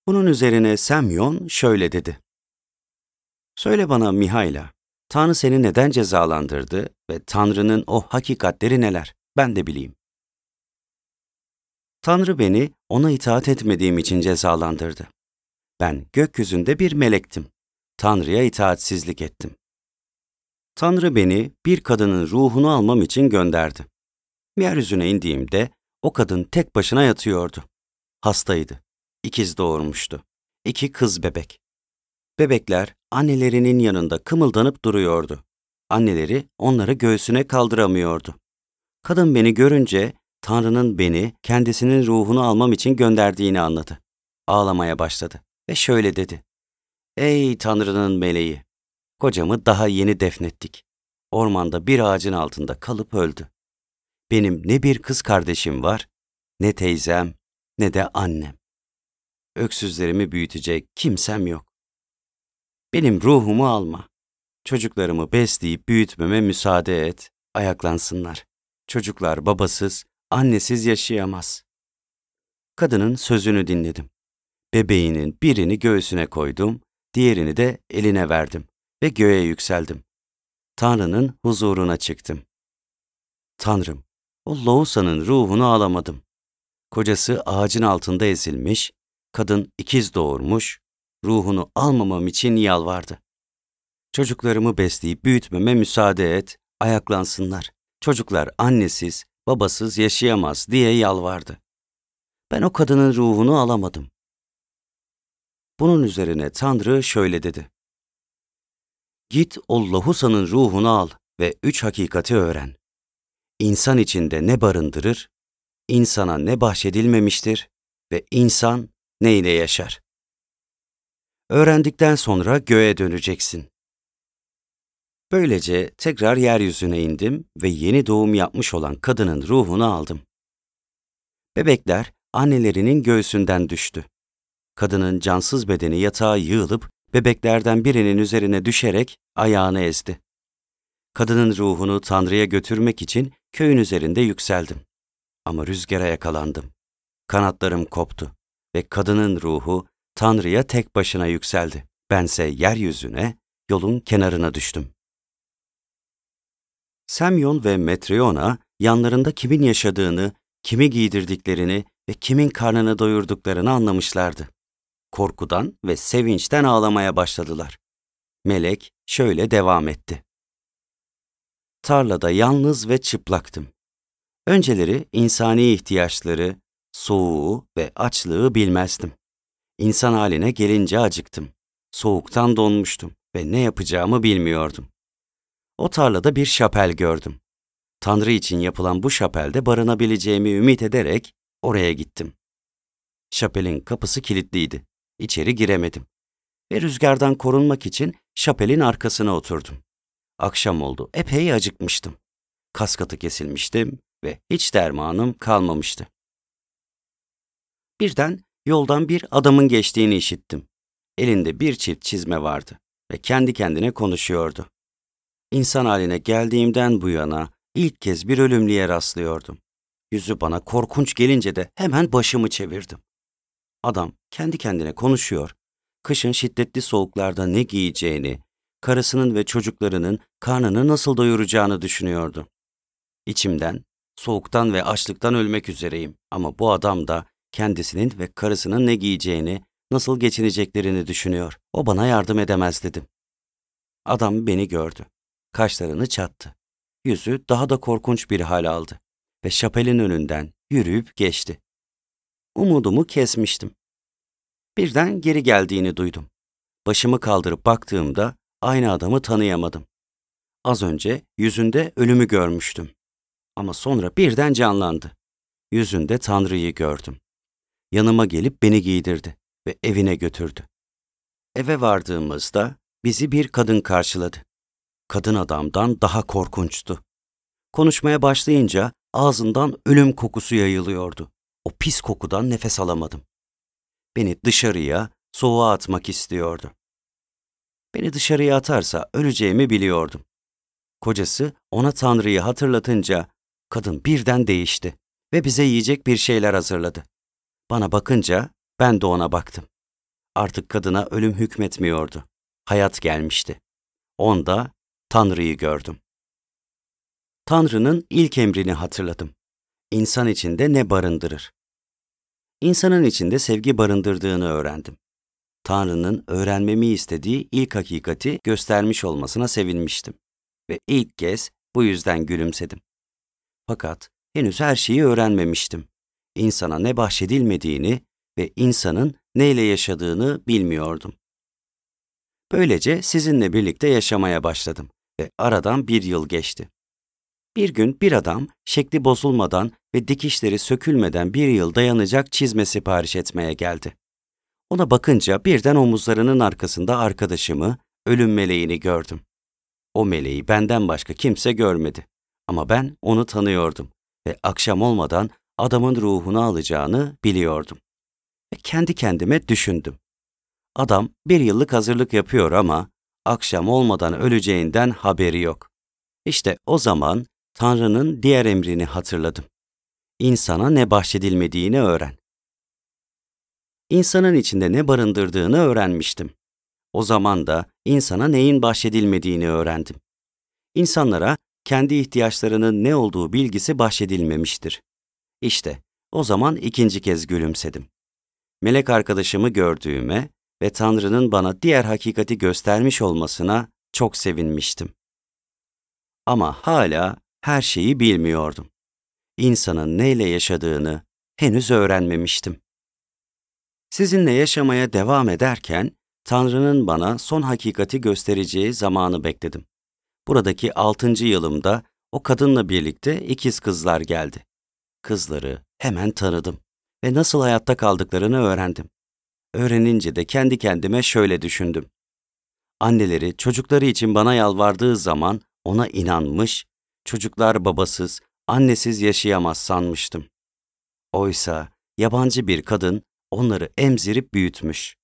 Speaker 1: Bunun üzerine Semyon şöyle dedi. Söyle bana Mihayla, Tanrı seni neden cezalandırdı ve Tanrı'nın o hakikatleri neler? Ben de bileyim. Tanrı beni ona itaat etmediğim için cezalandırdı. Ben gökyüzünde bir melektim. Tanrı'ya itaatsizlik ettim. Tanrı beni bir kadının ruhunu almam için gönderdi. Yeryüzüne indiğimde o kadın tek başına yatıyordu. Hastaydı. İkiz doğurmuştu. İki kız bebek. Bebekler annelerinin yanında kımıldanıp duruyordu. Anneleri onları göğsüne kaldıramıyordu. Kadın beni görünce Tanrı'nın beni kendisinin ruhunu almam için gönderdiğini anladı. Ağlamaya başladı ve şöyle dedi. Ey Tanrı'nın meleği! Kocamı daha yeni defnettik. Ormanda bir ağacın altında kalıp öldü. Benim ne bir kız kardeşim var, ne teyzem, ne de annem. Öksüzlerimi büyütecek kimsem yok. Benim ruhumu alma. Çocuklarımı besleyip büyütmeme müsaade et, ayaklansınlar. Çocuklar babasız, annesiz yaşayamaz. Kadının sözünü dinledim. Bebeğinin birini göğsüne koydum, diğerini de eline verdim ve göğe yükseldim. Tanrı'nın huzuruna çıktım. Tanrım, o Loğusa'nın ruhunu alamadım. Kocası ağacın altında ezilmiş, kadın ikiz doğurmuş, ruhunu almamam için yalvardı. Çocuklarımı besleyip büyütmeme müsaade et, ayaklansınlar. Çocuklar annesiz, babasız yaşayamaz diye yalvardı. Ben o kadının ruhunu alamadım. Bunun üzerine Tanrı şöyle dedi. Git o Lahusa'nın ruhunu al ve üç hakikati öğren. İnsan içinde ne barındırır, insana ne bahşedilmemiştir ve insan ne ile yaşar. Öğrendikten sonra göğe döneceksin. Böylece tekrar yeryüzüne indim ve yeni doğum yapmış olan kadının ruhunu aldım. Bebekler annelerinin göğsünden düştü. Kadının cansız bedeni yatağa yığılıp bebeklerden birinin üzerine düşerek ayağını ezdi. Kadının ruhunu Tanrı'ya götürmek için köyün üzerinde yükseldim. Ama rüzgara yakalandım. Kanatlarım koptu ve kadının ruhu Tanrı'ya tek başına yükseldi. Bense yeryüzüne, yolun kenarına düştüm. Semyon ve Metreona yanlarında kimin yaşadığını, kimi giydirdiklerini ve kimin karnını doyurduklarını anlamışlardı. Korkudan ve sevinçten ağlamaya başladılar. Melek şöyle devam etti. Tarlada yalnız ve çıplaktım. Önceleri insani ihtiyaçları, soğuğu ve açlığı bilmezdim. İnsan haline gelince acıktım. Soğuktan donmuştum ve ne yapacağımı bilmiyordum. O tarlada bir şapel gördüm. Tanrı için yapılan bu şapelde barınabileceğimi ümit ederek oraya gittim. Şapelin kapısı kilitliydi. İçeri giremedim. ve rüzgardan korunmak için şapelin arkasına oturdum. Akşam oldu, epey acıkmıştım. Kaskatı kesilmiştim ve hiç dermanım kalmamıştı. Birden yoldan bir adamın geçtiğini işittim. Elinde bir çift çizme vardı ve kendi kendine konuşuyordu. İnsan haline geldiğimden bu yana ilk kez bir ölümlüye rastlıyordum. Yüzü bana korkunç gelince de hemen başımı çevirdim. Adam kendi kendine konuşuyor. Kışın şiddetli soğuklarda ne giyeceğini, karısının ve çocuklarının karnını nasıl doyuracağını düşünüyordu. İçimden, soğuktan ve açlıktan ölmek üzereyim ama bu adam da kendisinin ve karısının ne giyeceğini, nasıl geçineceklerini düşünüyor. O bana yardım edemez dedim. Adam beni gördü. Kaşlarını çattı. Yüzü daha da korkunç bir hal aldı ve şapelin önünden yürüyüp geçti. Umudumu kesmiştim. Birden geri geldiğini duydum. Başımı kaldırıp baktığımda aynı adamı tanıyamadım. Az önce yüzünde ölümü görmüştüm. Ama sonra birden canlandı. Yüzünde Tanrı'yı gördüm. Yanıma gelip beni giydirdi ve evine götürdü. Eve vardığımızda bizi bir kadın karşıladı. Kadın adamdan daha korkunçtu. Konuşmaya başlayınca ağzından ölüm kokusu yayılıyordu. O pis kokudan nefes alamadım. Beni dışarıya, soğuğa atmak istiyordu. Beni dışarıya atarsa öleceğimi biliyordum. Kocası ona Tanrı'yı hatırlatınca kadın birden değişti ve bize yiyecek bir şeyler hazırladı. Bana bakınca ben de ona baktım. Artık kadına ölüm hükmetmiyordu. Hayat gelmişti. Onda Tanrı'yı gördüm. Tanrı'nın ilk emrini hatırladım. İnsan içinde ne barındırır? İnsanın içinde sevgi barındırdığını öğrendim. Tanrı'nın öğrenmemi istediği ilk hakikati göstermiş olmasına sevinmiştim. Ve ilk kez bu yüzden gülümsedim. Fakat henüz her şeyi öğrenmemiştim. İnsana ne bahşedilmediğini ve insanın neyle yaşadığını bilmiyordum. Böylece sizinle birlikte yaşamaya başladım ve aradan bir yıl geçti. Bir gün bir adam şekli bozulmadan ve dikişleri sökülmeden bir yıl dayanacak çizme sipariş etmeye geldi. Ona bakınca birden omuzlarının arkasında arkadaşımı, ölüm meleğini gördüm. O meleği benden başka kimse görmedi. Ama ben onu tanıyordum ve akşam olmadan adamın ruhunu alacağını biliyordum. Ve kendi kendime düşündüm. Adam bir yıllık hazırlık yapıyor ama akşam olmadan öleceğinden haberi yok. İşte o zaman Tanrı'nın diğer emrini hatırladım. İnsana ne bahşedilmediğini öğren. İnsanın içinde ne barındırdığını öğrenmiştim. O zaman da insana neyin bahşedilmediğini öğrendim. İnsanlara kendi ihtiyaçlarının ne olduğu bilgisi bahşedilmemiştir. İşte o zaman ikinci kez gülümsedim. Melek arkadaşımı gördüğüme ve Tanrı'nın bana diğer hakikati göstermiş olmasına çok sevinmiştim. Ama hala her şeyi bilmiyordum. İnsanın neyle yaşadığını henüz öğrenmemiştim. Sizinle yaşamaya devam ederken Tanrı'nın bana son hakikati göstereceği zamanı bekledim. Buradaki altıncı yılımda o kadınla birlikte ikiz kızlar geldi. Kızları hemen tanıdım ve nasıl hayatta kaldıklarını öğrendim. Öğrenince de kendi kendime şöyle düşündüm. Anneleri çocukları için bana yalvardığı zaman ona inanmış, çocuklar babasız, annesiz yaşayamaz sanmıştım. Oysa yabancı bir kadın onları emzirip büyütmüş.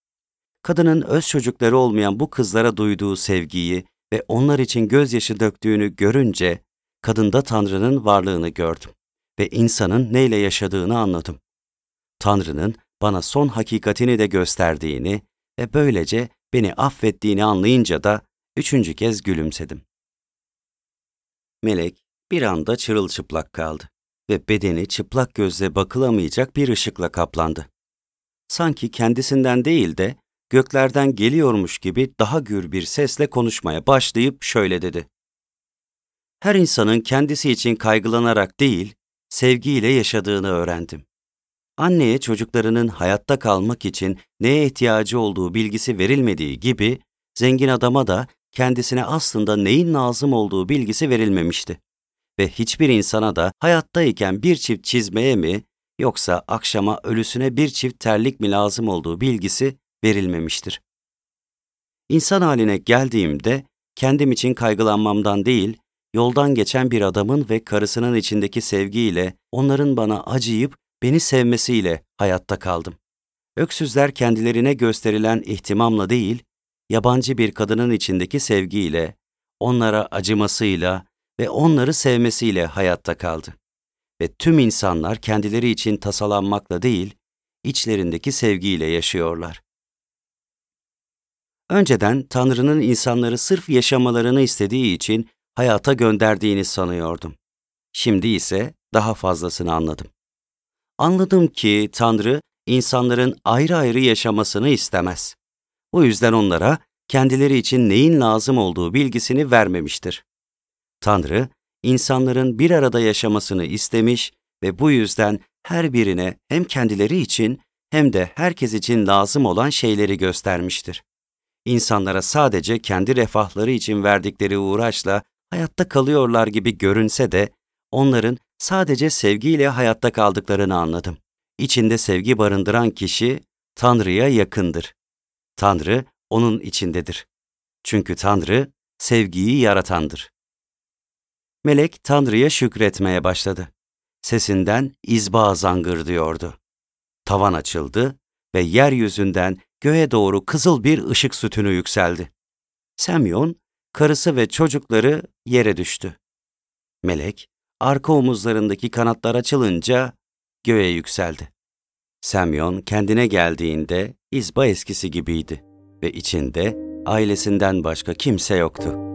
Speaker 1: Kadının öz çocukları olmayan bu kızlara duyduğu sevgiyi ve onlar için gözyaşı döktüğünü görünce kadında Tanrı'nın varlığını gördüm ve insanın neyle yaşadığını anladım. Tanrı'nın bana son hakikatini de gösterdiğini ve böylece beni affettiğini anlayınca da üçüncü kez gülümsedim. Melek bir anda çırılçıplak kaldı ve bedeni çıplak gözle bakılamayacak bir ışıkla kaplandı. Sanki kendisinden değil de göklerden geliyormuş gibi daha gür bir sesle konuşmaya başlayıp şöyle dedi. Her insanın kendisi için kaygılanarak değil, sevgiyle yaşadığını öğrendim. Anneye çocuklarının hayatta kalmak için neye ihtiyacı olduğu bilgisi verilmediği gibi, zengin adama da kendisine aslında neyin lazım olduğu bilgisi verilmemişti. Ve hiçbir insana da hayattayken bir çift çizmeye mi, yoksa akşama ölüsüne bir çift terlik mi lazım olduğu bilgisi verilmemiştir. İnsan haline geldiğimde kendim için kaygılanmamdan değil, yoldan geçen bir adamın ve karısının içindeki sevgiyle, onların bana acıyıp beni sevmesiyle hayatta kaldım. Öksüzler kendilerine gösterilen ihtimamla değil, yabancı bir kadının içindeki sevgiyle, onlara acımasıyla ve onları sevmesiyle hayatta kaldı. Ve tüm insanlar kendileri için tasalanmakla değil, içlerindeki sevgiyle yaşıyorlar. Önceden Tanrı'nın insanları sırf yaşamalarını istediği için hayata gönderdiğini sanıyordum. Şimdi ise daha fazlasını anladım. Anladım ki Tanrı insanların ayrı ayrı yaşamasını istemez. Bu yüzden onlara kendileri için neyin lazım olduğu bilgisini vermemiştir. Tanrı, insanların bir arada yaşamasını istemiş ve bu yüzden her birine hem kendileri için hem de herkes için lazım olan şeyleri göstermiştir. İnsanlara sadece kendi refahları için verdikleri uğraşla hayatta kalıyorlar gibi görünse de onların sadece sevgiyle hayatta kaldıklarını anladım. İçinde sevgi barındıran kişi Tanrı'ya yakındır. Tanrı onun içindedir. Çünkü Tanrı sevgiyi yaratandır. Melek Tanrı'ya şükretmeye başladı. Sesinden izba zangır diyordu. Tavan açıldı ve yeryüzünden göğe doğru kızıl bir ışık sütünü yükseldi. Semyon, karısı ve çocukları yere düştü. Melek, arka omuzlarındaki kanatlar açılınca göğe yükseldi. Semyon kendine geldiğinde izba eskisi gibiydi ve içinde ailesinden başka kimse yoktu.